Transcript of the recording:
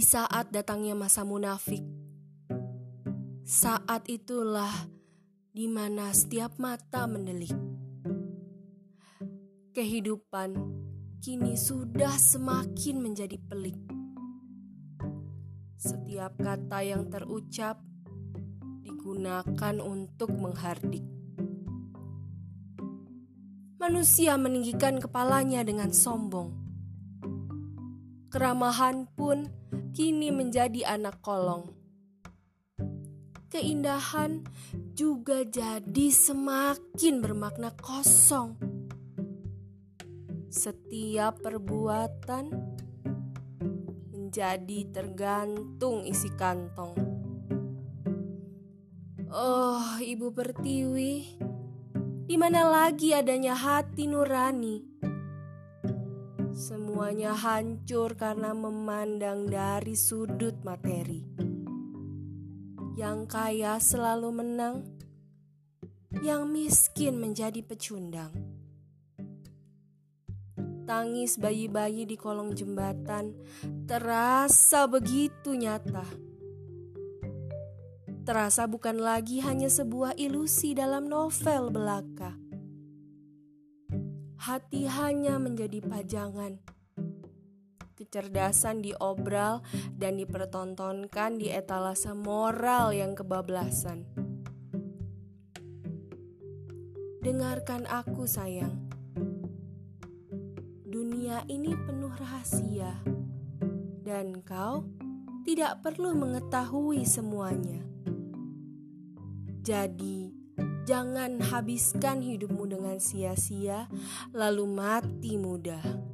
Saat datangnya masa munafik, saat itulah di mana setiap mata mendelik. Kehidupan kini sudah semakin menjadi pelik. Setiap kata yang terucap digunakan untuk menghardik. Manusia meninggikan kepalanya dengan sombong. Keramahan pun kini menjadi anak kolong. Keindahan juga jadi semakin bermakna kosong. Setiap perbuatan menjadi tergantung isi kantong. Oh, Ibu Pertiwi, di mana lagi adanya hati nurani? Semuanya hancur karena memandang dari sudut materi. Yang kaya selalu menang, yang miskin menjadi pecundang. Tangis bayi-bayi di kolong jembatan terasa begitu nyata terasa bukan lagi hanya sebuah ilusi dalam novel belaka. Hati hanya menjadi pajangan. Kecerdasan diobral dan dipertontonkan di etalase moral yang kebablasan. Dengarkan aku, sayang. Dunia ini penuh rahasia, dan kau tidak perlu mengetahui semuanya. Jadi, jangan habiskan hidupmu dengan sia-sia, lalu mati muda.